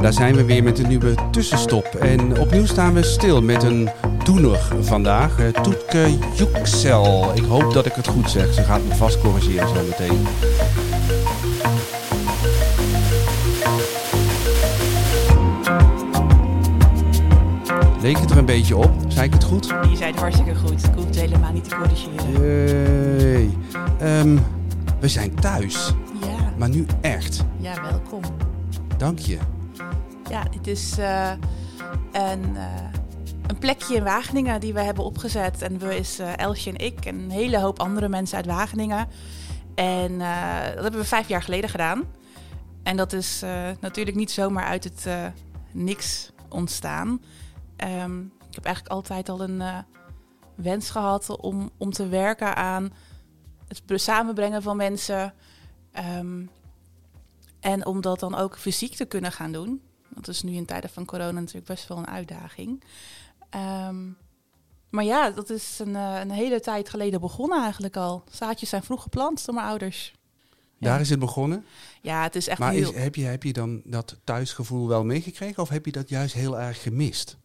Ja, daar zijn we weer met een nieuwe tussenstop. En opnieuw staan we stil met een doener vandaag. Uh, Toetke Juxel. Ik hoop dat ik het goed zeg. Ze gaat me vast corrigeren zo meteen. Leek het er een beetje op? Zei ik het goed? Je zei het hartstikke goed. Ik hoef het helemaal niet te corrigeren. Jee. Ehm, we zijn thuis. Ja. Maar nu echt. Ja, welkom. Dank je. Ja, dit is uh, een, uh, een plekje in Wageningen die we hebben opgezet. En we is uh, Elsje en ik en een hele hoop andere mensen uit Wageningen. En dat hebben we vijf jaar geleden gedaan. En dat is natuurlijk niet zomaar uit het niks ontstaan. Um, ik heb eigenlijk altijd al een wens gehad om, om te werken aan het samenbrengen van mensen. Um, en om dat dan ook fysiek te kunnen gaan doen. Dat is nu in tijden van corona natuurlijk best wel een uitdaging. Um, maar ja, dat is een, uh, een, hele tijd geleden begonnen eigenlijk al. Zaadjes zijn vroeg geplant door mijn ouders. Daar ja. is het begonnen? Ja, het is echt maar heel... is, heb, je, heb je dan dat thuisgevoel wel meegekregen of heb je dat juist heel erg gemist?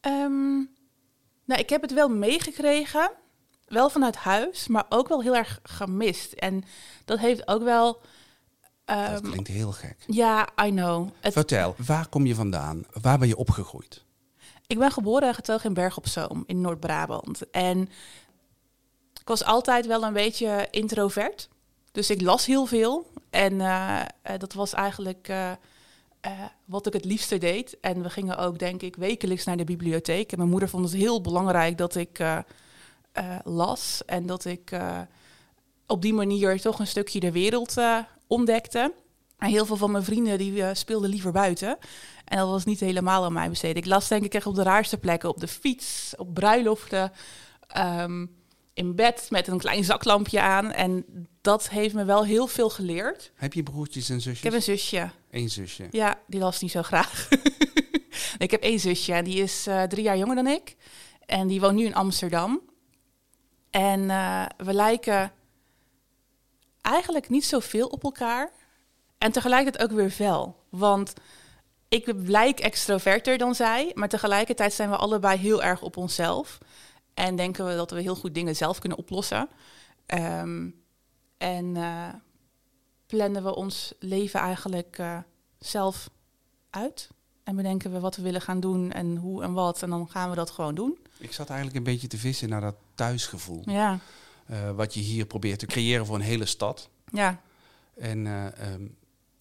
Um, nou, ik heb het wel meegekregen. Wel vanuit huis, maar ook wel heel erg gemist. En dat heeft ook wel dat klinkt heel gek. Ja, I know. Het... Vertel, waar kom je vandaan? Waar ben je opgegroeid? Ik ben geboren en getogen in Berg op Zoom in Noord-Brabant. En ik was altijd wel een beetje introvert. Dus ik las heel veel. En uh, dat was eigenlijk uh, uh, wat ik het liefste deed. En we gingen ook, denk ik, wekelijks naar de bibliotheek. En mijn moeder vond het heel belangrijk dat ik las. En dat ik op die manier toch een stukje de wereld ontdekte. En heel veel van mijn vrienden die uh, speelden liever buiten. En dat was niet helemaal aan mij besteed. Ik las denk ik echt op de raarste plekken. Op de fiets, op bruiloften, um, in bed met een klein zaklampje aan. En dat heeft me wel heel veel geleerd. Heb je broertjes en zusjes? Ik heb een zusje. Eén zusje? Ja, die las niet zo graag. ik heb één zusje en die is uh, drie jaar jonger dan ik. En die woont nu in Amsterdam. En uh, we lijken eigenlijk niet zoveel op elkaar. En tegelijkertijd ook weer wel. Want ik lijk extroverter dan zij, maar tegelijkertijd zijn we allebei heel erg op onszelf. En denken we dat we heel goed dingen zelf kunnen oplossen. Um, en uh, plannen we ons leven eigenlijk uh, zelf uit. En bedenken we wat we willen gaan doen en hoe en wat. En dan gaan we dat gewoon doen. Ik zat eigenlijk een beetje te vissen naar dat thuisgevoel. Ja. Uh, wat je hier probeert te creëren voor een hele stad. Ja. En uh, um,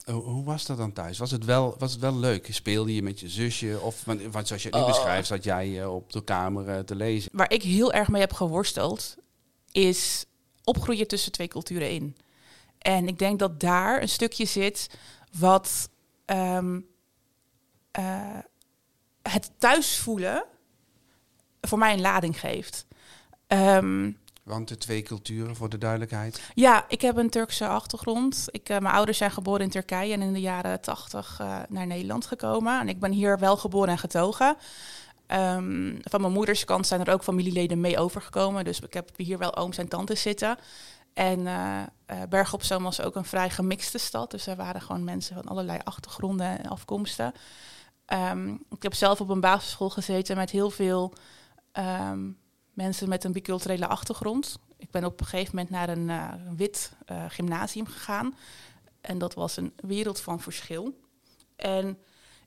hoe was dat dan thuis? Was het wel, was het wel leuk? Speelde je met je zusje? Of, want, want zoals je het nu Oh. beschrijft, zat jij uh, op de kamer te lezen. Waar ik heel erg mee heb geworsteld, is opgroeien tussen twee culturen in. En ik denk dat daar een stukje zit wat um, het thuis voelen voor mij een lading geeft. Um, Want de twee culturen, voor de duidelijkheid. Ja, ik heb een Turkse achtergrond. Ik, uh, mijn ouders zijn geboren in Turkije en in de jaren tachtig uh, naar Nederland gekomen. En ik ben hier wel geboren en getogen. Um, van mijn moeders kant zijn er ook familieleden mee overgekomen. Dus ik heb hier wel ooms en tantes zitten. En uh, op Zoom was ook een vrij gemixte stad. Dus er waren gewoon mensen van allerlei achtergronden en afkomsten. Um, ik heb zelf op een basisschool gezeten met heel veel um, mensen met een biculturele achtergrond. Ik ben op een gegeven moment naar een, een wit uh, gymnasium gegaan. En dat was een wereld van verschil. En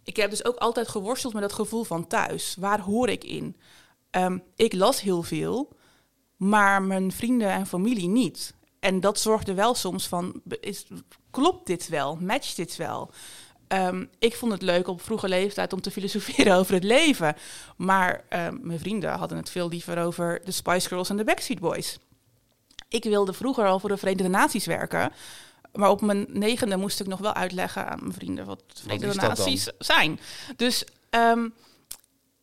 ik heb dus ook altijd geworsteld met dat gevoel van thuis. Waar hoor ik in? Um, ik las heel veel, maar mijn vrienden en familie niet. En dat zorgde wel soms van, is, klopt dit wel? Matcht dit wel? Um, ik vond het leuk op vroege leeftijd om te filosoferen over het leven. Maar um, mijn vrienden hadden het veel liever over de Spice Girls en de Backstreet Boys. Ik wilde vroeger al voor de Verenigde Naties werken. Maar op mijn negende moest ik nog wel uitleggen aan mijn vrienden wat de Verenigde wat Naties zijn. Dus um,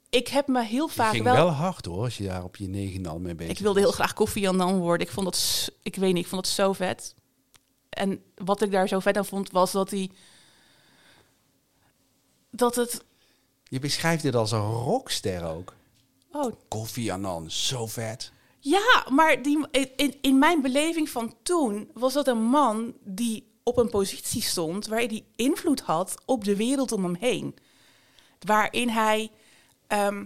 ik heb me heel vaak je ging wel... wel hard hoor, als je daar op je negende al mee bezig Ik wilde heel graag koffie en dan worden. Ik vond dat, ik weet niet, ik vond het zo vet. En wat ik daar zo vet aan vond, was dat hij dat het... Je beschrijft dit als een rockster ook. Oh. Koffie Annan, zo vet. Ja, maar die, in, in mijn beleving van toen was dat een man die op een positie stond waar hij invloed had op de wereld om hem heen. Waarin hij ehm,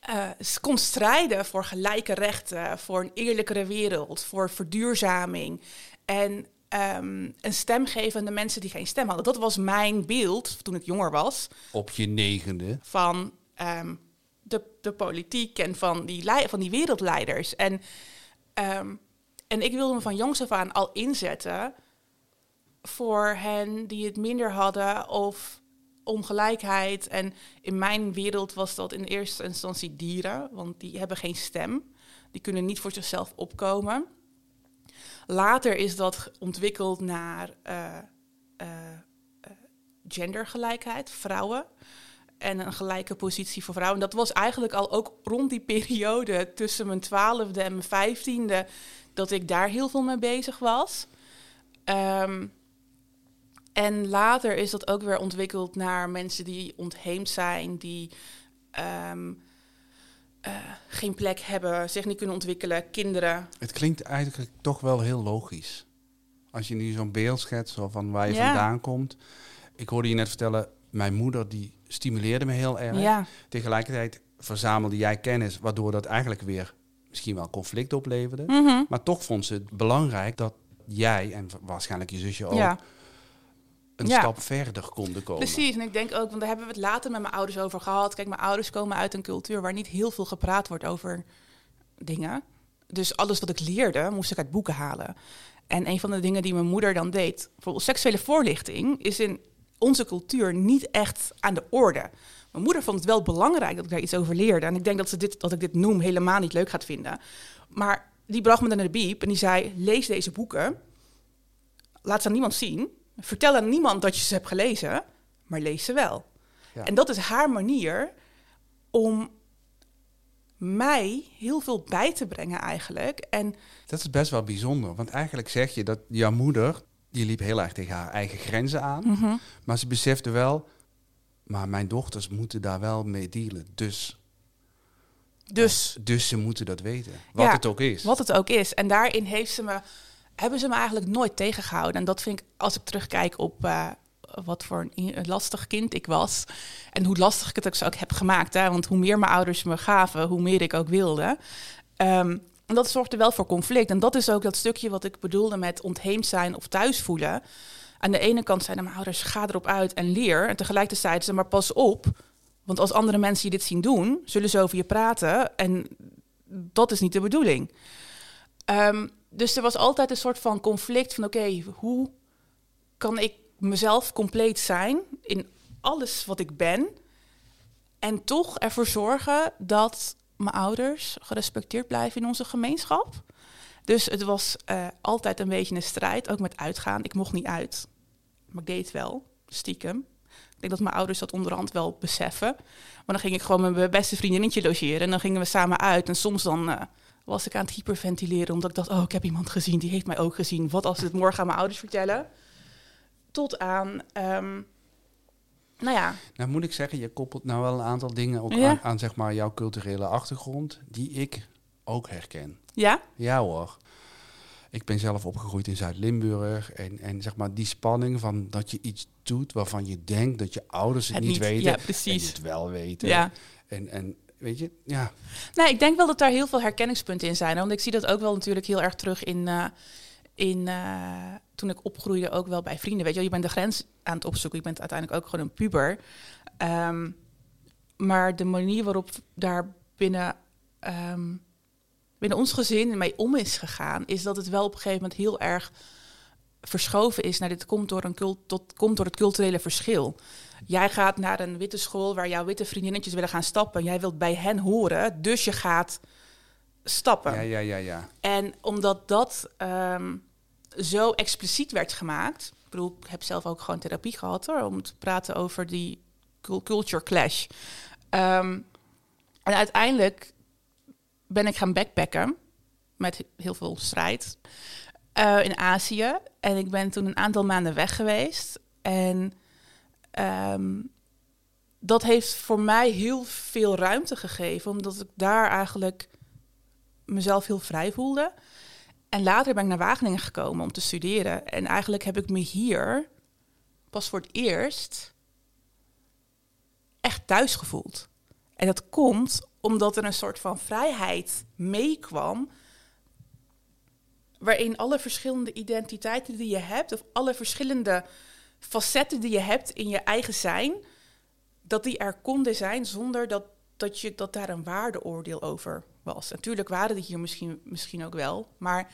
eh, kon strijden voor gelijke rechten, voor een eerlijkere wereld, voor verduurzaming. En um, een stem geven aan de mensen die geen stem hadden. Dat was mijn beeld toen ik jonger was. Op je negende. Van ehm, de, de politiek en van die, van die wereldleiders. En, um, en ik wilde me van jongs af aan al inzetten voor hen die het minder hadden of ongelijkheid. En in mijn wereld was dat in eerste instantie dieren, want die hebben geen stem. Die kunnen niet voor zichzelf opkomen. Later is dat ontwikkeld naar uh, uh, gendergelijkheid, vrouwen. En een gelijke positie voor vrouwen. En dat was eigenlijk al ook rond die periode tussen mijn twaalfde en mijn vijftiende... dat ik daar heel veel mee bezig was. Um, en later is dat ook weer ontwikkeld naar mensen die ontheemd zijn, die um, uh, geen plek hebben, zich niet kunnen ontwikkelen, kinderen. Het klinkt eigenlijk toch wel heel logisch. Als je nu zo'n beeld schetst van waar je vandaan komt. Ik hoorde je net vertellen, mijn moeder die stimuleerde me heel erg. Ja. Tegelijkertijd verzamelde jij kennis, waardoor dat eigenlijk weer misschien wel conflict opleverde. Mhm. Maar toch vond ze het belangrijk dat jij en waarschijnlijk je zusje ook een stap verder konden komen. Precies, en ik denk ook, want daar hebben we het later met mijn ouders over gehad. Kijk, mijn ouders komen uit een cultuur waar niet heel veel gepraat wordt over dingen. Dus alles wat ik leerde, moest ik uit boeken halen. En een van de dingen die mijn moeder dan deed, bijvoorbeeld seksuele voorlichting, is in onze cultuur niet echt aan de orde. Mijn moeder vond het wel belangrijk dat ik daar iets over leerde. En ik denk dat, ze dit, dat ik dit noem helemaal niet leuk gaat vinden. Maar die bracht me dan naar de biep en die zei: lees deze boeken. Laat ze aan niemand zien. Vertel aan niemand dat je ze hebt gelezen, maar lees ze wel. Ja. En dat is haar manier om mij heel veel bij te brengen eigenlijk. En dat is best wel bijzonder, want eigenlijk zeg je dat jouw moeder, die liep heel erg tegen haar eigen grenzen aan, mhm. maar ze besefte wel, maar mijn dochters moeten daar wel mee dealen, dus... Dus, dus ze moeten dat weten, wat het ook is. Wat het ook is. En daarin heeft ze me hebben ze me eigenlijk nooit tegengehouden. En dat vind ik, als ik terugkijk op uh, wat voor een, lastig kind ik was. En hoe lastig ik het ook heb gemaakt. Hè? Want hoe meer mijn ouders me gaven, hoe meer ik ook wilde. Um, en dat zorgde wel voor conflict. En dat is ook dat stukje wat ik bedoelde met ontheemd zijn of thuis voelen. Aan de ene kant zeiden mijn ouders, ga erop uit en leer. En tegelijkertijd ze, maar pas op. Want als andere mensen je dit zien doen, zullen ze over je praten. En dat is niet de bedoeling. Um, dus er was altijd een soort van conflict van oké, hoe kan ik mezelf compleet zijn in alles wat ik ben en toch ervoor zorgen dat mijn ouders gerespecteerd blijven in onze gemeenschap. Dus het was uh, altijd een beetje een strijd, ook met uitgaan. Ik mocht niet uit, maar ik deed wel, stiekem. Ik denk dat mijn ouders dat onderhand wel beseffen. Maar dan ging ik gewoon met mijn beste vriendinnetje logeren en dan gingen we samen uit. En soms dan uh, was ik aan het hyperventileren omdat ik dacht, oh, ik heb iemand gezien, die heeft mij ook gezien. Wat als ze het morgen aan mijn ouders vertellen? Tot aan, um, nou ja. Nou moet ik zeggen, je koppelt nou wel een aantal dingen ook aan, aan, zeg maar jouw culturele achtergrond, die ik ook herken. Ja? Ja hoor. Ik ben zelf opgegroeid in Zuid-Limburg en, en zeg maar die spanning van dat je iets doet waarvan je denkt dat je ouders het, niet, weten ja, precies. en het wel weten. Ja. En, en weet je, ja. Nee, ik denk wel dat daar heel veel herkenningspunten in zijn. Want ik zie dat ook wel natuurlijk heel erg terug in, uh, in uh, toen ik opgroeide ook wel bij vrienden. Weet je, je bent de grens aan het opzoeken. Je bent uiteindelijk ook gewoon een puber. Um, maar de manier waarop daar binnen, um, binnen ons gezin mee om is gegaan, is dat het wel op een gegeven moment heel erg verschoven is naar dit komt door, een cult, tot, komt door het culturele verschil. Jij gaat naar een witte school waar jouw witte vriendinnetjes willen gaan stappen. Jij wilt bij hen horen, dus je gaat stappen. Ja, ja, ja, ja. En omdat dat um, zo expliciet werd gemaakt. Ik bedoel, ik heb zelf ook gewoon therapie gehad hoor, om te praten over die culture clash. Um, en uiteindelijk ben ik gaan backpacken met heel veel strijd uh, in Azië. En ik ben toen een aantal maanden weg geweest. En um, dat heeft voor mij heel veel ruimte gegeven, omdat ik daar eigenlijk mezelf heel vrij voelde. En later ben ik naar Wageningen gekomen om te studeren. En eigenlijk heb ik me hier pas voor het eerst echt thuis gevoeld. En dat komt omdat er een soort van vrijheid meekwam. Waarin alle verschillende identiteiten die je hebt, of alle verschillende facetten die je hebt in je eigen zijn, dat die er konden zijn zonder dat, dat, je, dat daar een waardeoordeel over was. Natuurlijk waren die hier misschien, misschien ook wel, maar.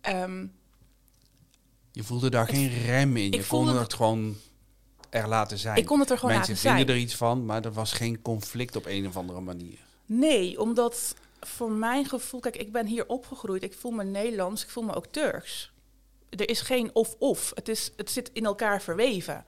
Ehm, je voelde daar geen rem in. Je kon het gewoon er laten zijn. Ik kon het er gewoon Mensen laten zijn. vinden er iets van, maar er was geen conflict op een of andere manier. Nee, omdat voor mijn gevoel, kijk, ik ben hier opgegroeid. Ik voel me Nederlands, ik voel me ook Turks. Er is geen of-of. Het, is, het zit in elkaar verweven.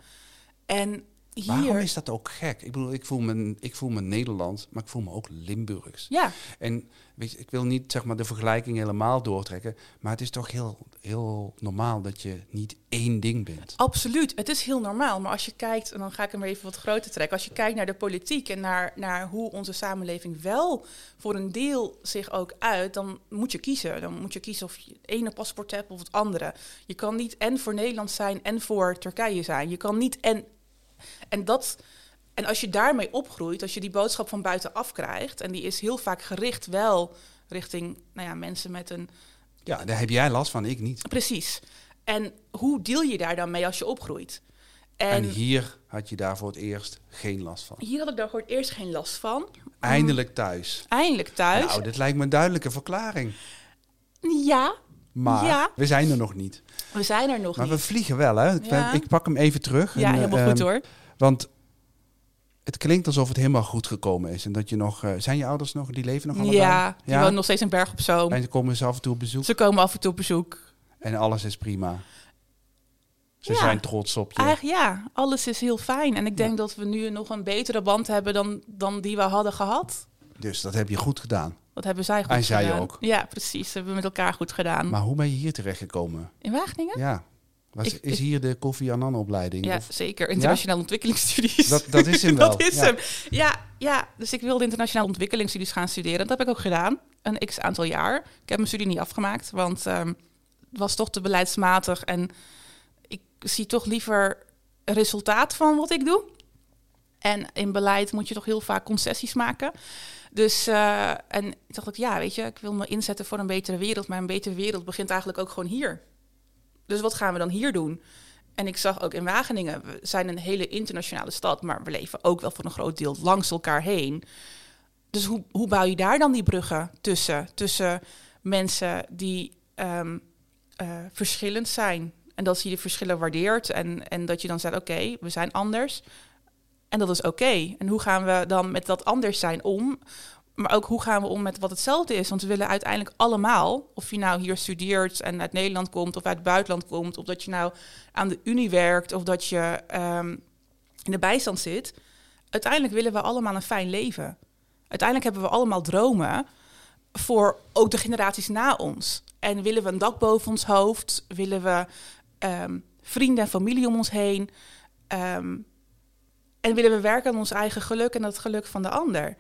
En hier... Waarom is dat ook gek? Ik bedoel, ik voel me, ik voel me Nederlands, maar ik voel me ook Limburgs. Ja. En weet je, ik wil niet zeg maar, de vergelijking helemaal doortrekken, maar het is toch heel, heel normaal dat je niet één ding bent. Absoluut, het is heel normaal. Maar als je kijkt, en dan ga ik hem even wat groter trekken. Als je kijkt naar de politiek en naar, naar hoe onze samenleving wel voor een deel zich ook uit, dan moet je kiezen. Dan moet je kiezen of je het ene paspoort hebt of het andere. Je kan niet en voor Nederland zijn en voor Turkije zijn. Je kan niet en en dat. En als je daarmee opgroeit, als je die boodschap van buitenaf krijgt, en die is heel vaak gericht wel richting nou ja, mensen met een. Ja, daar heb jij last van, ik niet. Precies. En hoe deel je daar dan mee als je opgroeit? En, en hier had je daar voor het eerst geen last van. Hier had ik daar voor het eerst geen last van. Eindelijk thuis. Eindelijk thuis. Nou, dit lijkt me een duidelijke verklaring. Ja. Maar ja. we zijn er nog niet. We zijn er nog maar niet. we vliegen wel, hè? Ja. Ik pak hem even terug. Ja, en, helemaal ehm, goed hoor. Want het klinkt alsof het helemaal goed gekomen is. En dat je nog... eh, zijn je ouders nog? Die leven nog allebei? Ja, die wonen nog steeds in Berg op Zoom. En ze komen ze af en toe op bezoek. Ze komen af en toe op bezoek. En alles is prima. Ze Ja. zijn trots op je. Eigenlijk ja, alles is heel fijn. En ik denk dat we nu nog een betere band hebben dan, dan die we hadden gehad. Dus dat heb je goed gedaan. Dat hebben zij goed En zij gedaan. ook. Ja, precies. Dat hebben we met elkaar goed gedaan. Maar hoe ben je hier terechtgekomen? In Wageningen? Ja. Was, Ik- is hier de Kofi Annan opleiding? Ja, Of- zeker. Internationaal ontwikkelingsstudies. Dat, dat is hem wel. dat is ja. hem. Ja, ja, dus ik wilde internationaal ontwikkelingsstudies gaan studeren. Dat heb ik ook gedaan. Een x aantal jaar. Ik heb mijn studie niet afgemaakt, want ehm, het was toch te beleidsmatig. En ik zie toch liever resultaat van wat ik doe. En in beleid moet je toch heel vaak concessies maken. Dus, eh, en ik dacht ook, ja, weet je, ik wil me inzetten voor een betere wereld. Maar een betere wereld begint eigenlijk ook gewoon hier. Dus wat gaan we dan hier doen? En ik zag ook in Wageningen, we zijn een hele internationale stad, maar we leven ook wel voor een groot deel langs elkaar heen. Dus hoe, hoe bouw je daar dan die bruggen tussen? Tussen mensen die ehm, eh, verschillend zijn. En dat je die verschillen waardeert. En, en dat je dan zegt, oké, we zijn anders. En dat is oké. En hoe gaan we dan met dat anders zijn om? Maar ook hoe gaan we om met wat hetzelfde is? Want we willen uiteindelijk allemaal, of je nou hier studeert en uit Nederland komt of uit het buitenland komt, of dat je nou aan de unie werkt of dat je ehm, in de bijstand zit. Uiteindelijk willen we allemaal een fijn leven. Uiteindelijk hebben we allemaal dromen voor ook de generaties na ons. En willen we een dak boven ons hoofd? Willen we ehm, vrienden en familie om ons heen? Ehm, en willen we werken aan ons eigen geluk en het geluk van de ander?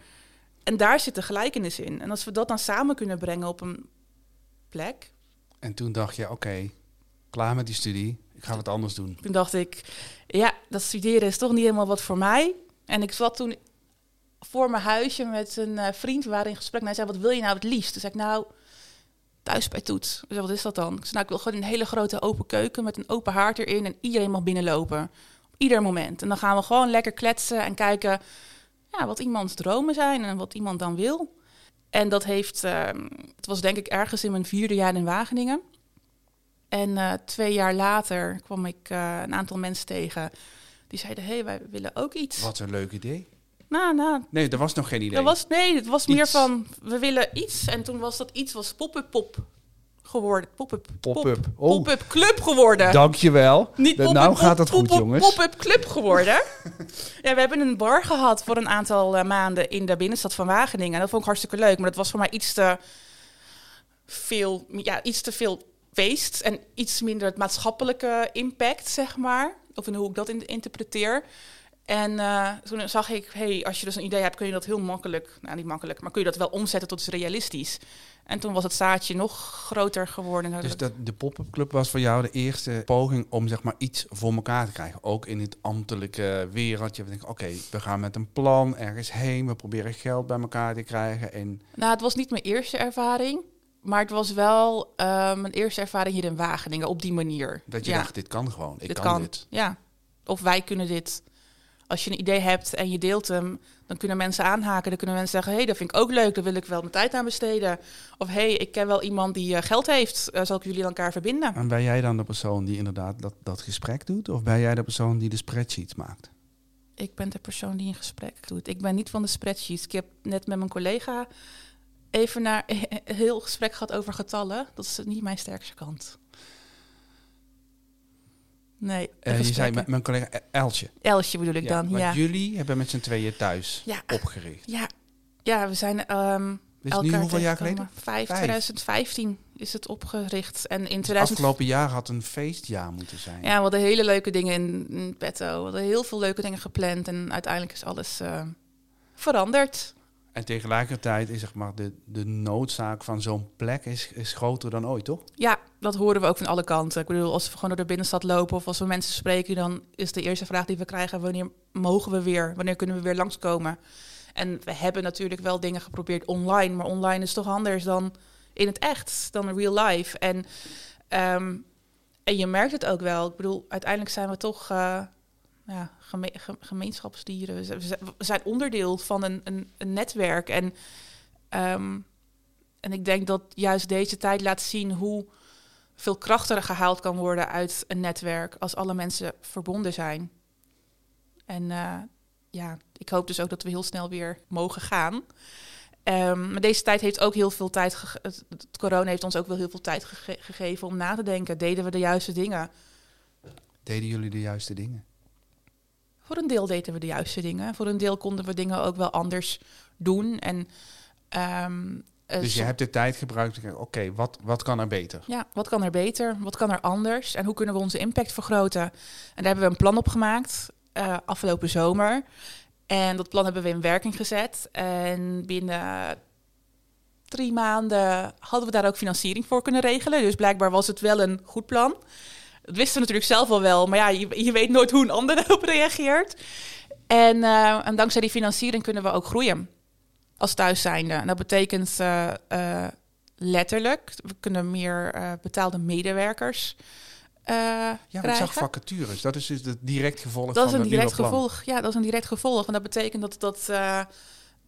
En daar zit de gelijkenis in. En als we dat dan samen kunnen brengen op een plek, En toen dacht je, oké, klaar met die studie. Ik ga wat anders doen. toen dacht ik, ja, dat studeren is toch niet helemaal wat voor mij. En ik zat toen voor mijn huisje met een eh, vriend, we waren in gesprek. En hij zei, wat wil je nou het liefst? Toen zei ik, nou, thuis bij Toets. Zei, wat is dat dan? Ik zei, nou, ik wil gewoon een hele grote open keuken met een open haard erin. En iedereen mag binnenlopen. Ieder moment. En dan gaan we gewoon lekker kletsen en kijken ja, wat iemands dromen zijn en wat iemand dan wil. En dat heeft, ehm, het was denk ik ergens in mijn vierde jaar in Wageningen. En eh, twee jaar later kwam ik eh, een aantal mensen tegen die zeiden: hey, wij willen ook iets. Wat een leuk idee. Nou, nou, Nee, er was nog geen idee. dat was, nee, het was meer van: we willen iets. En toen was dat iets was pop-up pop geworden. Pop-up Pop-up. pop, Oh. pop-up club geworden. Dankjewel. Niet pop-up nou pop- gaat het goed, jongens. Pop-up club geworden. ja, we hebben een bar gehad voor een aantal eh, maanden in de binnenstad van Wageningen. En dat vond ik hartstikke leuk. Maar dat was voor mij iets te veel, ja, iets te veel feest. En iets minder het maatschappelijke impact, zeg maar. Of in hoe ik dat in- interpreteer. En eh, toen zag ik, hey, als je dus een idee hebt, kun je dat heel makkelijk, nou niet makkelijk, maar kun je dat wel omzetten tot iets realistisch. En toen was het zaadje nog groter geworden. Dus dat, de pop-up club was voor jou de eerste poging om zeg maar iets voor elkaar te krijgen. Ook in het ambtelijke wereldje. We denken, oké, we gaan met een plan ergens heen. We proberen geld bij elkaar te krijgen. En... Nou, het was niet mijn eerste ervaring. Maar het was wel uh, mijn eerste ervaring hier in Wageningen op die manier. Dat je dacht, dit kan gewoon. Ik dit kan, kan dit. Ja, of wij kunnen dit. Als je een idee hebt en je deelt hem, dan kunnen mensen aanhaken. Dan kunnen mensen zeggen, hé, hey, dat vind ik ook leuk, daar wil ik wel mijn tijd aan besteden. Of hé, hey, ik ken wel iemand die uh, geld heeft, uh, zal ik jullie elkaar verbinden. En ben jij dan de persoon die inderdaad dat, dat gesprek doet? Of ben jij de persoon die de spreadsheets maakt? Ik ben de persoon die een gesprek doet. Ik ben niet van de spreadsheets. Ik heb net met mijn collega even naar heel gesprek gehad over getallen. Dat is niet mijn sterkste kant. Nee. Uh, je zei met mijn collega Elsje. Elsje bedoel ik dan, ja. jullie hebben met z'n tweeën thuis ja. opgericht. Ja. ja, we zijn um, dus nu hoeveel jaar geleden? Vijf, 2015 is het opgericht. En in 2000... Het afgelopen jaar had een feestjaar moeten zijn. Ja, we hadden hele leuke dingen in, in petto. We hadden heel veel leuke dingen gepland. En uiteindelijk is alles uh, veranderd. En tegelijkertijd is zeg maar, de, de noodzaak van zo'n plek is, is groter dan ooit, toch? Ja, dat horen we ook van alle kanten. Ik bedoel, als we gewoon door de binnenstad lopen of als we mensen spreken, dan is de eerste vraag die we krijgen: wanneer mogen we weer? Wanneer kunnen we weer langskomen? En we hebben natuurlijk wel dingen geprobeerd online, maar online is toch anders dan in het echt, dan real life. En, ehm, en je merkt het ook wel. Ik bedoel, uiteindelijk zijn we toch. Uh, ja, gemeenschapsdieren. We zijn onderdeel van een, een, netwerk. En, ehm, en ik denk dat juist deze tijd laat zien hoe veel kracht er gehaald kan worden uit een netwerk als alle mensen verbonden zijn. En uh, ja, ik hoop dus ook dat we heel snel weer mogen gaan. Um, maar deze tijd heeft ook heel veel tijd. Het corona heeft ons ook wel heel veel tijd gegeven om na te denken. Deden we de juiste dingen? Deden jullie de juiste dingen? Voor een deel deden we de juiste dingen. Voor een deel konden we dingen ook wel anders doen. En, um, dus je hebt de tijd gebruikt oké, wat, wat kan er beter? Ja, wat kan er beter? Wat kan er anders? En hoe kunnen we onze impact vergroten? En daar hebben we een plan op gemaakt uh, afgelopen zomer. En dat plan hebben we in werking gezet. En binnen drie maanden hadden we daar ook financiering voor kunnen regelen. Dus blijkbaar was het wel een goed plan. Dat wisten we natuurlijk zelf al wel, maar ja, je, je weet nooit hoe een ander erop reageert. En, uh, en, dankzij die financiering kunnen we ook groeien als thuiszijnde. En dat betekent uh, uh, letterlijk, we kunnen meer betaalde medewerkers ja, ik zag vacatures. Dat is dus het direct gevolg dat van is een direct gevolg. Ja, dat is een direct gevolg. En dat betekent dat, dat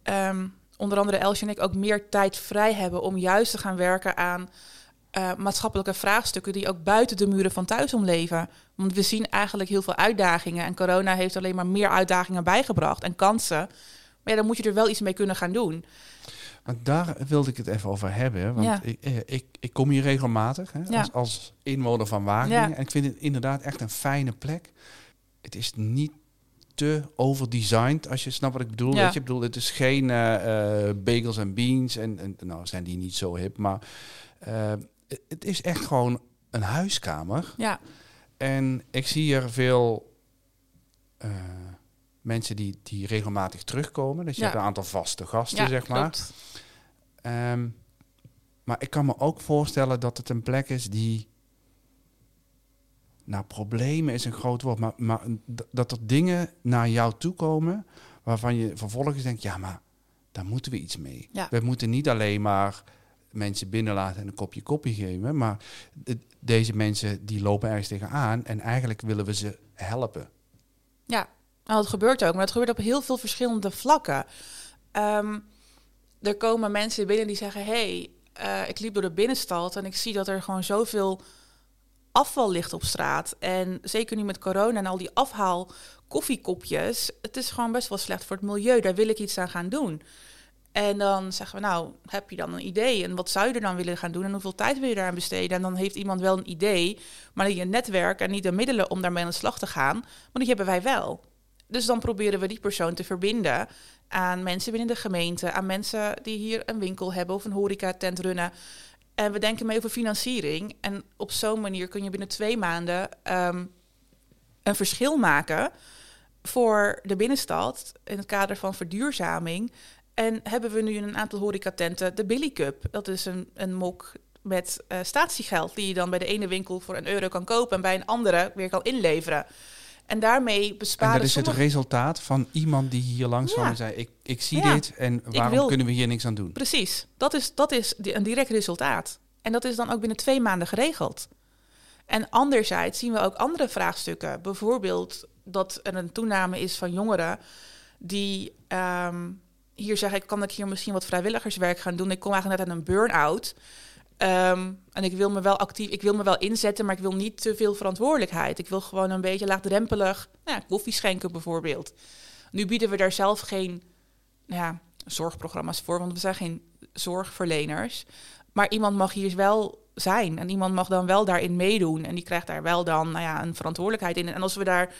um, onder andere Elsje en ik ook meer tijd vrij hebben om juist te gaan werken aan uh, maatschappelijke vraagstukken die ook buiten de muren van thuis omleven. Want we zien eigenlijk heel veel uitdagingen. En corona heeft alleen maar meer uitdagingen bijgebracht en kansen. Maar ja, dan moet je er wel iets mee kunnen gaan doen. Want daar wilde ik het even over hebben. Want ik, eh, ik, ik, kom hier regelmatig hè, als, als, inwoner van Wageningen. En ik vind het inderdaad echt een fijne plek. Het is niet te overdesigned, als je snapt wat ik bedoel. Weet je, ik bedoel, het is geen uh, bagels en beans. En, en, nou zijn die niet zo hip, maar het is echt gewoon een huiskamer. Ja. En ik zie hier veel mensen die, die regelmatig terugkomen. Dus je hebt een aantal vaste gasten, zeg maar. Um, maar ik kan me ook voorstellen dat het een plek is die. Nou, problemen is een groot woord, maar, maar dat er dingen naar jou toe komen waarvan je vervolgens denkt: ja, maar daar moeten we iets mee. Ja. We moeten niet alleen maar mensen binnenlaten en een kopje koppie geven, maar deze mensen die lopen ergens tegenaan en eigenlijk willen we ze helpen. Ja, nou, dat gebeurt ook, maar het gebeurt op heel veel verschillende vlakken. Um, er komen mensen binnen die zeggen: hey, uh, ik liep door de binnenstad en ik zie dat er gewoon zoveel afval ligt op straat. En zeker nu met corona en al die afhaal koffiekopjes, het is gewoon best wel slecht voor het milieu. Daar wil ik iets aan gaan doen. En dan zeggen we, nou, heb je dan een idee? En wat zou je er dan willen gaan doen? En hoeveel tijd wil je daaraan besteden? En dan heeft iemand wel een idee, maar niet een netwerk en niet de middelen om daarmee aan de slag te gaan. Maar die hebben wij wel. Dus dan proberen we die persoon te verbinden aan mensen binnen de gemeente, aan mensen die hier een winkel hebben of een horeca-tent runnen. En we denken mee over financiering. En op zo'n manier kun je binnen twee maanden um, een verschil maken voor de binnenstad in het kader van verduurzaming. En hebben we nu in een aantal horecatenten de Billy Cup. Dat is een, een mok met uh, statiegeld die je dan bij de ene winkel voor een euro kan kopen en bij een andere weer kan inleveren. En daarmee besparen. En dat is het resultaat van iemand die hier langs kwam en zei: ik, ik zie dit en waarom kunnen we hier niks aan doen? Precies, dat is, dat is een direct resultaat. En dat is dan ook binnen twee maanden geregeld. En anderzijds zien we ook andere vraagstukken. Bijvoorbeeld dat er een toename is van jongeren die ehm, hier zeggen: ik kan ik hier misschien wat vrijwilligerswerk gaan doen. Ik kom eigenlijk net aan een burn-out. Ehm, en ik wil me wel actief, ik wil me wel inzetten, maar ik wil niet te veel verantwoordelijkheid. Ik wil gewoon een beetje laagdrempelig nou ja, koffie schenken bijvoorbeeld. Nu bieden we daar zelf geen nou ja, zorgprogramma's voor, want we zijn geen zorgverleners. Maar iemand mag hier wel zijn en iemand mag dan wel daarin meedoen. En die krijgt daar wel dan nou ja, een verantwoordelijkheid in. En als we daar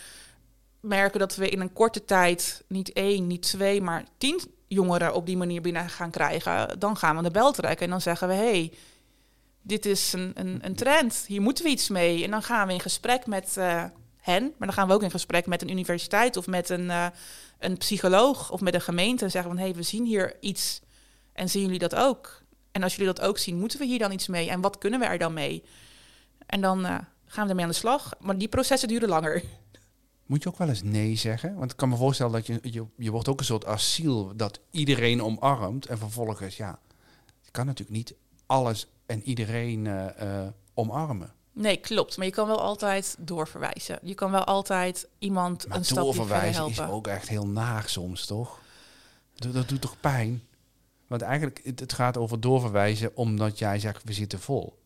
merken dat we in een korte tijd niet één, niet twee, maar tien jongeren op die manier binnen gaan krijgen, dan gaan we de bel trekken en dan zeggen we: hey, dit is een, een, een, trend, hier moeten we iets mee. En dan gaan we in gesprek met uh, hen, maar dan gaan we ook in gesprek met een universiteit of met een, uh, een psycholoog of met een gemeente en zeggen van hé, hey, we zien hier iets en zien jullie dat ook? En als jullie dat ook zien, moeten we hier dan iets mee en wat kunnen we er dan mee? En dan uh, gaan we ermee aan de slag, maar die processen duren langer. Moet je ook wel eens nee zeggen? Want ik kan me voorstellen dat je, je, je wordt ook een soort asiel dat iedereen omarmt en vervolgens, ja, je kan natuurlijk niet alles en iedereen uh, omarmen. Nee, klopt. Maar je kan wel altijd doorverwijzen. Je kan wel altijd iemand maar een stapje doorverwijzen helpen. is ook echt heel naar soms, toch? Dat, dat doet toch pijn? Want eigenlijk, het, het, gaat over doorverwijzen omdat jij zegt, we zitten vol.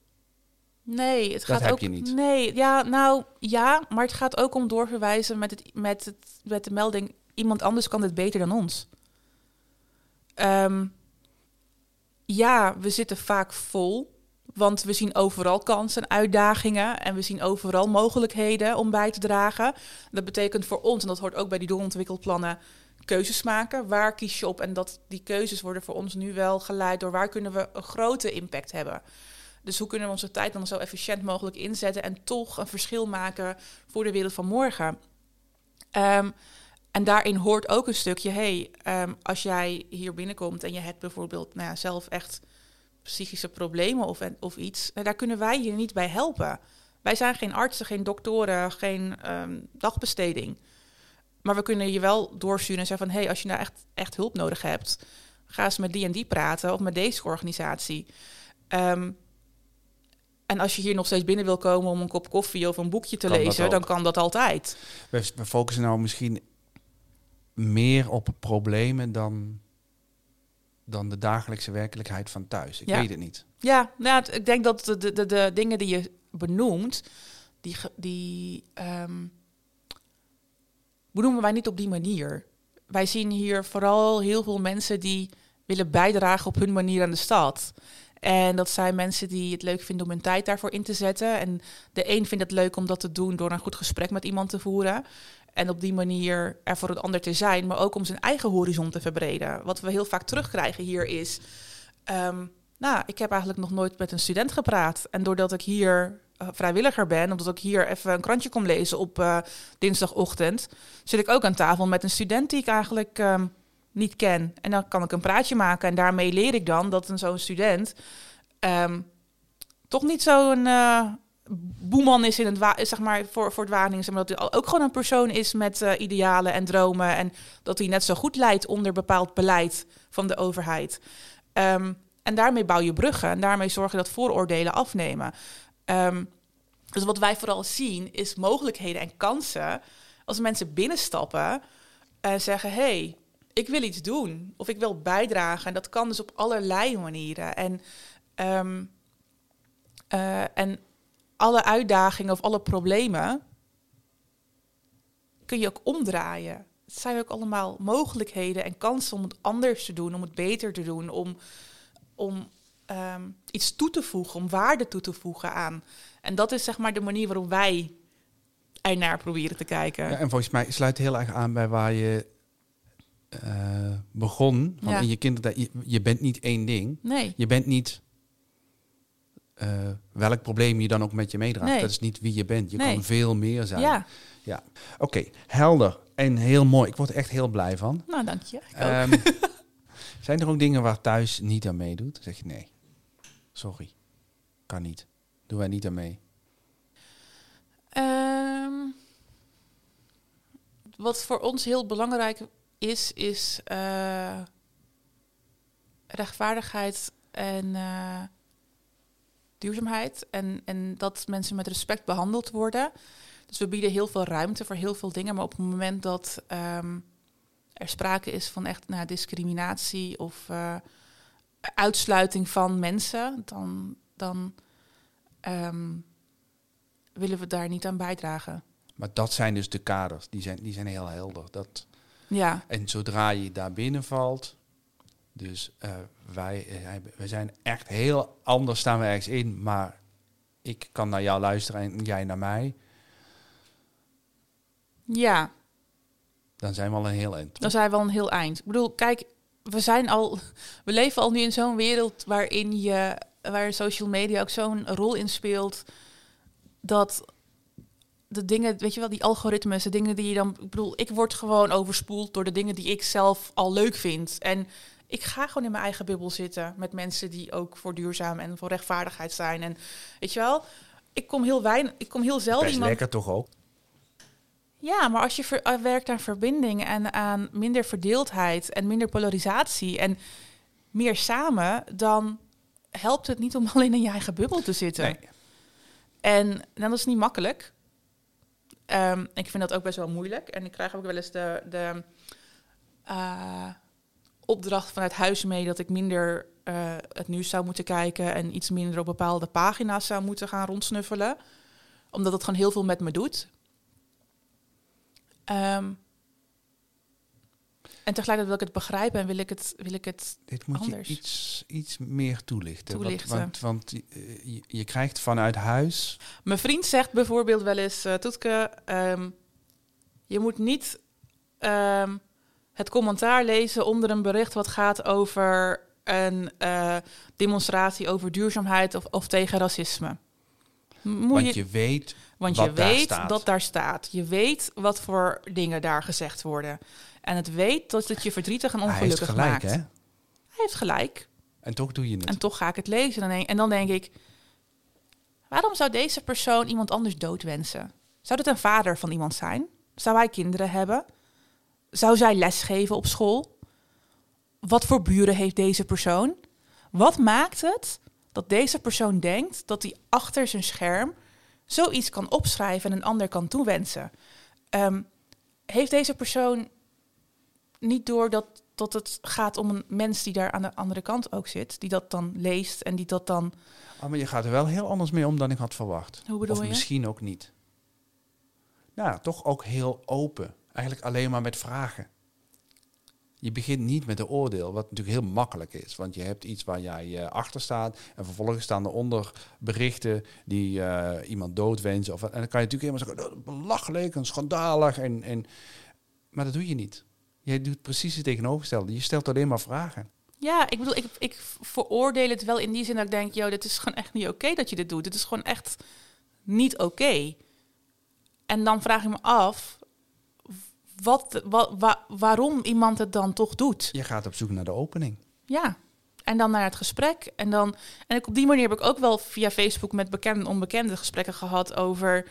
Nee, het gaat ook. Niet. Nee, ja, nou ja, maar het gaat ook om doorverwijzen met, het, met, het, met de melding: iemand anders kan het beter dan ons. Um, ja, we zitten vaak vol. Want we zien overal kansen en uitdagingen en we zien overal mogelijkheden om bij te dragen. Dat betekent voor ons, en dat hoort ook bij die doorontwikkelplannen, keuzes maken. Waar kies je op? En dat die keuzes worden voor ons nu wel geleid door waar kunnen we een grote impact hebben. Dus hoe kunnen we onze tijd dan zo efficiënt mogelijk inzetten en toch een verschil maken voor de wereld van morgen? Um, en daarin hoort ook een stukje, hey, um, als jij hier binnenkomt en je hebt bijvoorbeeld nou ja, zelf echt psychische problemen of, of iets, nou, daar kunnen wij je niet bij helpen. Wij zijn geen artsen, geen doktoren, geen um, dagbesteding. Maar we kunnen je wel doorsturen en zeggen van... hey, als je nou echt, echt hulp nodig hebt... ga eens met die en die praten of met deze organisatie. Um, en als je hier nog steeds binnen wil komen om een kop koffie of een boekje te lezen... dan kan dat altijd. We, we focussen nou misschien meer op problemen dan, dan de dagelijkse werkelijkheid van thuis. Ik weet het niet. Ja, nou, ik denk dat de, de, de, dingen die je benoemt, die, die um, benoemen wij niet op die manier. Wij zien hier vooral heel veel mensen die willen bijdragen op hun manier aan de stad. En dat zijn mensen die het leuk vinden om hun tijd daarvoor in te zetten. En de een vindt het leuk om dat te doen door een goed gesprek met iemand te voeren. En op die manier er voor het ander te zijn, maar ook om zijn eigen horizon te verbreden. Wat we heel vaak terugkrijgen hier is. Um, nou, ik heb eigenlijk nog nooit met een student gepraat. En doordat ik hier uh, vrijwilliger ben, omdat ik hier even een krantje kom lezen op uh, dinsdagochtend, zit ik ook aan tafel met een student die ik eigenlijk um, niet ken. En dan kan ik een praatje maken. En daarmee leer ik dan dat een zo'n student um, toch niet zo'n. Uh, boeman is in het zeg maar voor, voor het Wageningen, maar dat hij ook gewoon een persoon is met uh, idealen en dromen en dat hij net zo goed leidt onder bepaald beleid van de overheid. Um, en daarmee bouw je bruggen en daarmee zorg je dat vooroordelen afnemen. Um, dus wat wij vooral zien is mogelijkheden en kansen als mensen binnenstappen en zeggen: hey, ik wil iets doen of ik wil bijdragen. En dat kan dus op allerlei manieren. En, um, uh, en alle uitdagingen of alle problemen kun je ook omdraaien. Het zijn ook allemaal mogelijkheden en kansen om het anders te doen, om het beter te doen, om, om um, iets toe te voegen, om waarde toe te voegen aan. En dat is zeg maar de manier waarop wij er naar proberen te kijken. Ja, en volgens mij sluit heel erg aan bij waar je uh, begon. Van ja. in je kindertijd, je, je bent niet één ding. Nee. Je bent niet uh, welk probleem je dan ook met je meedraagt. Nee. Dat is niet wie je bent. Je nee. kan veel meer zijn. Ja. ja. Oké, okay. helder en heel mooi. Ik word er echt heel blij van. Nou, dank je. Um, Zijn er ook dingen waar thuis niet aan meedoet? Dan zeg je nee, sorry, kan niet. Doen wij niet aan mee. Um, wat voor ons heel belangrijk is, is uh, rechtvaardigheid en uh, duurzaamheid. En, en dat mensen met respect behandeld worden. Dus we bieden heel veel ruimte voor heel veel dingen. Maar op het moment dat um, er sprake is van echt nou, discriminatie of uh, uitsluiting van mensen, dan, dan um, willen we daar niet aan bijdragen. Maar dat zijn dus de kaders, die zijn, die zijn heel helder. Dat, ja. En zodra je daar binnen valt, dus uh, wij, wij zijn echt heel anders staan we ergens in, maar ik kan naar jou luisteren en jij naar mij. Ja. Dan zijn we al een heel eind. Dan zijn we al een heel eind. Ik bedoel, kijk, we zijn al, we leven al nu in zo'n wereld waarin je, waar social media ook zo'n rol in speelt, dat de dingen, weet je wel, die algoritmes, de dingen die je dan, ik bedoel, ik word gewoon overspoeld door de dingen die ik zelf al leuk vind. En ik ga gewoon in mijn eigen bubbel zitten met mensen die ook voor duurzaam en voor rechtvaardigheid zijn. En weet je wel, ik kom heel weinig, ik kom heel zelden. Best lekker toch ook? Ja, maar als je ver, uh, werkt aan verbinding en aan minder verdeeldheid en minder polarisatie en meer samen, dan helpt het niet om alleen in je eigen bubbel te zitten. Nee. En nou, dat is niet makkelijk. Um, ik vind dat ook best wel moeilijk. En ik krijg ook wel eens de, de uh, opdracht vanuit huis mee dat ik minder uh, het nieuws zou moeten kijken en iets minder op bepaalde pagina's zou moeten gaan rondsnuffelen. Omdat het gewoon heel veel met me doet. Um, en tegelijkertijd wil ik het begrijpen en wil ik het, wil ik het Dit moet anders. je iets, iets meer toelichten. toelichten. Want, want, want uh, je, je, krijgt vanuit huis... Mijn vriend zegt bijvoorbeeld wel eens, uh, Toetke, um, je moet niet um, het commentaar lezen onder een bericht wat gaat over een uh, demonstratie over duurzaamheid of, of tegen racisme. Moet want je, je weet want je weet daar dat daar staat. Je weet wat voor dingen daar gezegd worden. En het weet dat het je verdrietig en ongelukkig Hij gelijk, maakt. Hè? Hij heeft gelijk. En toch doe je het. En toch ga ik het lezen. En dan, denk, en dan denk ik, waarom zou deze persoon iemand anders doodwensen? Zou het een vader van iemand zijn? Zou hij kinderen hebben? Zou zij lesgeven op school? Wat voor buren heeft deze persoon? Wat maakt het dat deze persoon denkt dat hij achter zijn scherm zoiets kan opschrijven en een ander kan toewensen? Um, heeft deze persoon niet door dat, dat het gaat om een mens die daar aan de andere kant ook zit, die dat dan leest en die dat dan. Oh, maar je gaat er wel heel anders mee om dan ik had verwacht. Hoe bedoel of je? misschien ook niet. Nou, toch ook heel open. Eigenlijk alleen maar met vragen. Je begint niet met een oordeel, wat natuurlijk heel makkelijk is. Want je hebt iets waar jij uh, achter staat. En vervolgens staan eronder berichten die uh, iemand doodwensen. Of, en dan kan je natuurlijk helemaal zeggen, belachelijk en schandalig. En, en, maar dat doe je niet. Jij doet precies het tegenovergestelde. Je stelt alleen maar vragen. Ja, ik bedoel, ik, ik veroordeel het wel in die zin dat ik denk, joh, dit is gewoon echt niet oké dat je dit doet. Dit is gewoon echt niet oké. En dan vraag ik me af, wat, wat, wa, waarom iemand het dan toch doet. Je gaat op zoek naar de opening. Ja, en dan naar het gesprek. En, dan, en op die manier heb ik ook wel via Facebook met bekende en onbekende gesprekken gehad over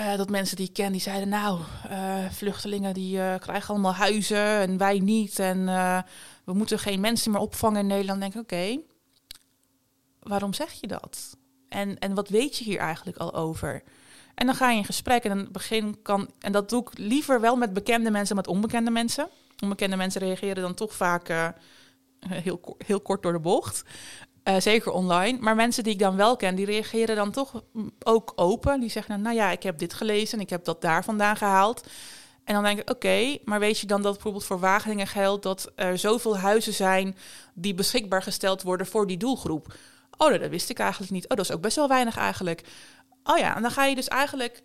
uh, dat mensen die ik ken, die zeiden nou, uh, vluchtelingen die uh, krijgen allemaal huizen en wij niet. En we moeten geen mensen meer opvangen in Nederland. denk ik, oké, okay, waarom zeg je dat? En, en wat weet je hier eigenlijk al over? En dan ga je in gesprek en dan begin kan, en dat doe ik liever wel met bekende mensen, met onbekende mensen. Onbekende mensen reageren dan toch vaak uh, heel, heel kort door de bocht. Uh, zeker online. Maar mensen die ik dan wel ken, die reageren dan toch ook open. Die zeggen, nou ja, ik heb dit gelezen en ik heb dat daar vandaan gehaald. En dan denk ik, oké, maar weet je dan dat bijvoorbeeld voor Wageningen geldt dat er zoveel huizen zijn die beschikbaar gesteld worden voor die doelgroep? Oh, dat wist ik eigenlijk niet. Oh, dat is ook best wel weinig eigenlijk. Oh ja, en dan ga je dus eigenlijk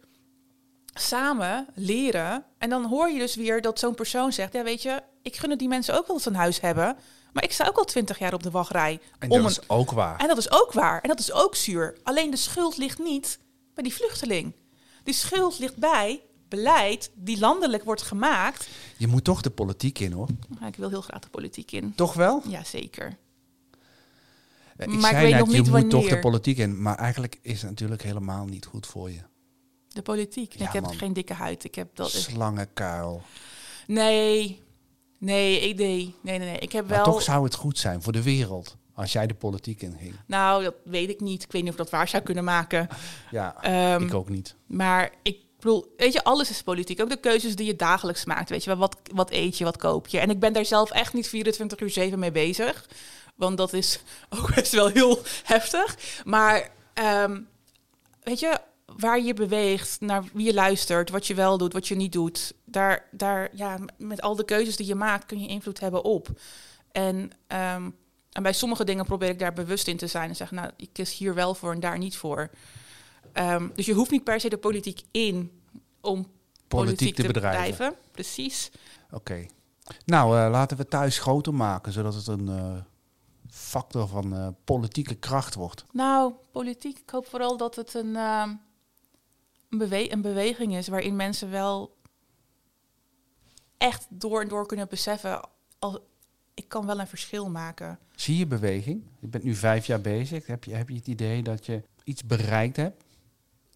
samen leren. En dan hoor je dus weer dat zo'n persoon zegt: Ja, weet je, ik gun het die mensen ook wel eens een huis hebben. Maar ik sta ook al twintig jaar op de wachtrij. En dat is ook waar. En dat is ook waar. En dat is ook zuur. Alleen de schuld ligt niet bij die vluchteling. Die schuld ligt bij beleid die landelijk wordt gemaakt. Je moet toch de politiek in hoor. ik wil heel graag de politiek in. Toch wel? Ja, zeker. Ik maar zei ik weet net, nog je moet toch de politiek in. Maar eigenlijk is het natuurlijk helemaal niet goed voor je. De politiek? ik heb geen dikke huid. Ik heb dat. Slangenkuil. Nee, nee, ik, nee, nee, nee, Ik heb maar wel. toch zou het goed zijn voor de wereld als jij de politiek in ging. Nou, dat weet ik niet. Ik weet niet of dat waar zou kunnen maken. Ja, ehm, ik ook niet. Maar ik bedoel, weet je, alles is politiek. Ook de keuzes die je dagelijks maakt. Weet je, wat, wat eet je, wat koop je. En ik ben daar zelf echt niet 24 uur 7 mee bezig. Want dat is ook best wel heel heftig. Maar ehm, weet je, waar je beweegt, naar wie je luistert, wat je wel doet, wat je niet doet. Daar, daar ja, met al de keuzes die je maakt, kun je invloed hebben op. En, ehm, en bij sommige dingen probeer ik daar bewust in te zijn en zeggen, nou, ik kies hier wel voor en daar niet voor. Ehm, dus je hoeft niet per se de politiek in om politiek, te, bedrijven. Precies. Oké. Nou, uh, laten we thuis groter maken, zodat het een uh, factor van uh, politieke kracht wordt. Nou, politiek. Ik hoop vooral dat het een, ehm, een, bewe een beweging is waarin mensen wel echt door en door kunnen beseffen. Als, ik kan wel een verschil maken. Zie je beweging? Je bent nu vijf jaar bezig. Heb je, heb je het idee dat je iets bereikt hebt?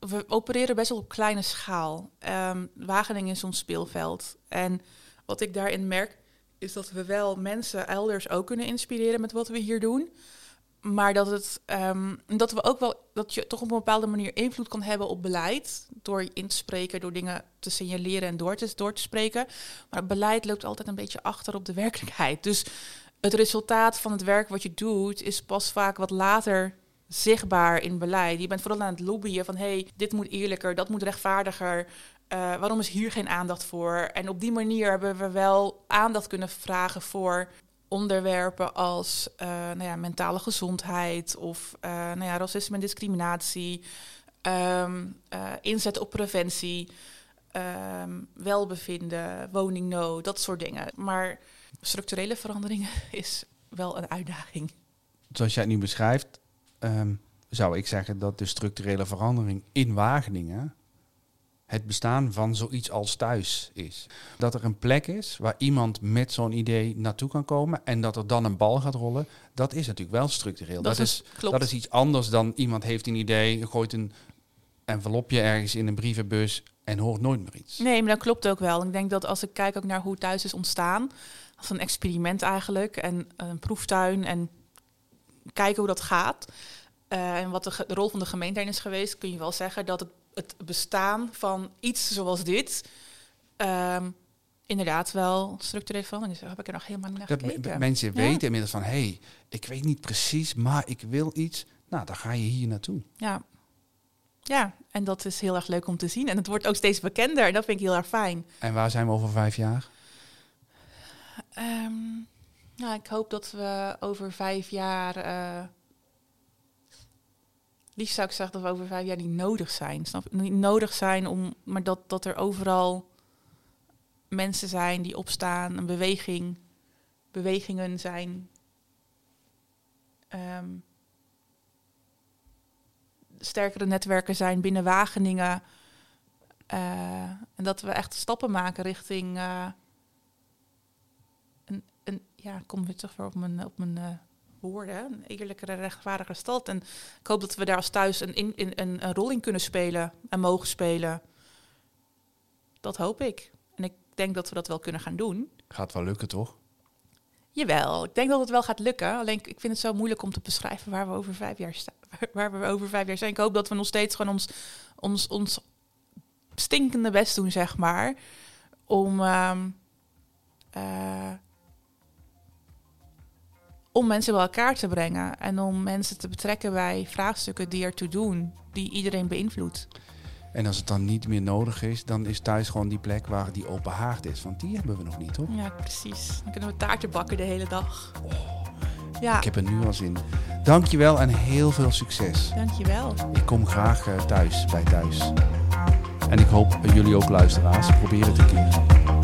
we opereren best wel op kleine schaal. Um, Wageningen is ons speelveld. En wat ik daarin merk, is dat we wel mensen elders ook kunnen inspireren met wat we hier doen. Maar dat, het, um, dat we ook wel dat je toch op een bepaalde manier invloed kan hebben op beleid. Door in te spreken, door dingen te signaleren en door te, door te spreken. Maar beleid loopt altijd een beetje achter op de werkelijkheid. Dus het resultaat van het werk wat je doet, is pas vaak wat later zichtbaar in beleid. Je bent vooral aan het lobbyen van hey, dit moet eerlijker, dat moet rechtvaardiger. Uh, waarom is hier geen aandacht voor? En op die manier hebben we wel aandacht kunnen vragen voor onderwerpen als uh, nou ja, mentale gezondheid of uh, nou ja, racisme en discriminatie, um, inzet op preventie, um, welbevinden, woningnood, dat soort dingen. Maar structurele veranderingen is wel een uitdaging. Zoals jij het nu beschrijft, um, zou ik zeggen dat de structurele verandering in Wageningen het bestaan van zoiets als thuis is. Dat er een plek is waar iemand met zo'n idee naartoe kan komen en dat er dan een bal gaat rollen, dat is natuurlijk wel structureel. Dat, is, dat is iets anders dan iemand heeft een idee, gooit een envelopje ergens in een brievenbus en hoort nooit meer iets. Nee, maar dat klopt ook wel. Ik denk dat als ik kijk ook naar hoe thuis is ontstaan, als een experiment eigenlijk en een proeftuin en kijken hoe dat gaat. Uh, en wat de, de, rol van de gemeente is geweest, kun je wel zeggen dat het, het bestaan van iets zoals dit um, inderdaad wel structureel verandering. Daar heb ik er nog helemaal niet naar dat gekeken. Mensen weten inmiddels van, hé, hey, ik weet niet precies, maar ik wil iets. Nou, dan ga je hier naartoe. Ja. Ja, en dat is heel erg leuk om te zien. En het wordt ook steeds bekender en dat vind ik heel erg fijn. En waar zijn we over vijf jaar? Um, nou, ik hoop dat we over vijf jaar. Uh, liefst zou ik zeggen dat we over vijf jaar niet nodig zijn. Snap Niet nodig zijn om. Maar dat, dat er overal mensen zijn die opstaan, een beweging, bewegingen zijn. Um, sterkere netwerken zijn binnen Wageningen. Uh, en dat we echt stappen maken richting. Uh, ja, kom weer terug op mijn, op mijn uh, woorden. Een eerlijkere, rechtvaardige stad. En ik hoop dat we daar als thuis een, in, in, een, een rol in kunnen spelen en mogen spelen. Dat hoop ik. En ik denk dat we dat wel kunnen gaan doen. Gaat wel lukken, toch? Jawel, ik denk dat het wel gaat lukken. Alleen ik vind het zo moeilijk om te beschrijven waar we over vijf jaar staan. Waar we over vijf jaar zijn. Ik hoop dat we nog steeds gewoon ons, ons, ons stinkende best doen, zeg maar. Om uh, om mensen bij elkaar te brengen en om mensen te betrekken bij vraagstukken die ertoe doen, die iedereen beïnvloedt. En als het dan niet meer nodig is, dan is thuis gewoon die plek waar die open haard is. Want die hebben we nog niet, toch? Ja, precies. Dan kunnen we taarten bakken de hele dag. Oh, ja. Ik heb er nu al zin. Dankjewel en heel veel succes. Dankjewel. Ik kom graag uh, thuis, bij thuis. En ik hoop jullie ook luisteraars. Probeer het een keer.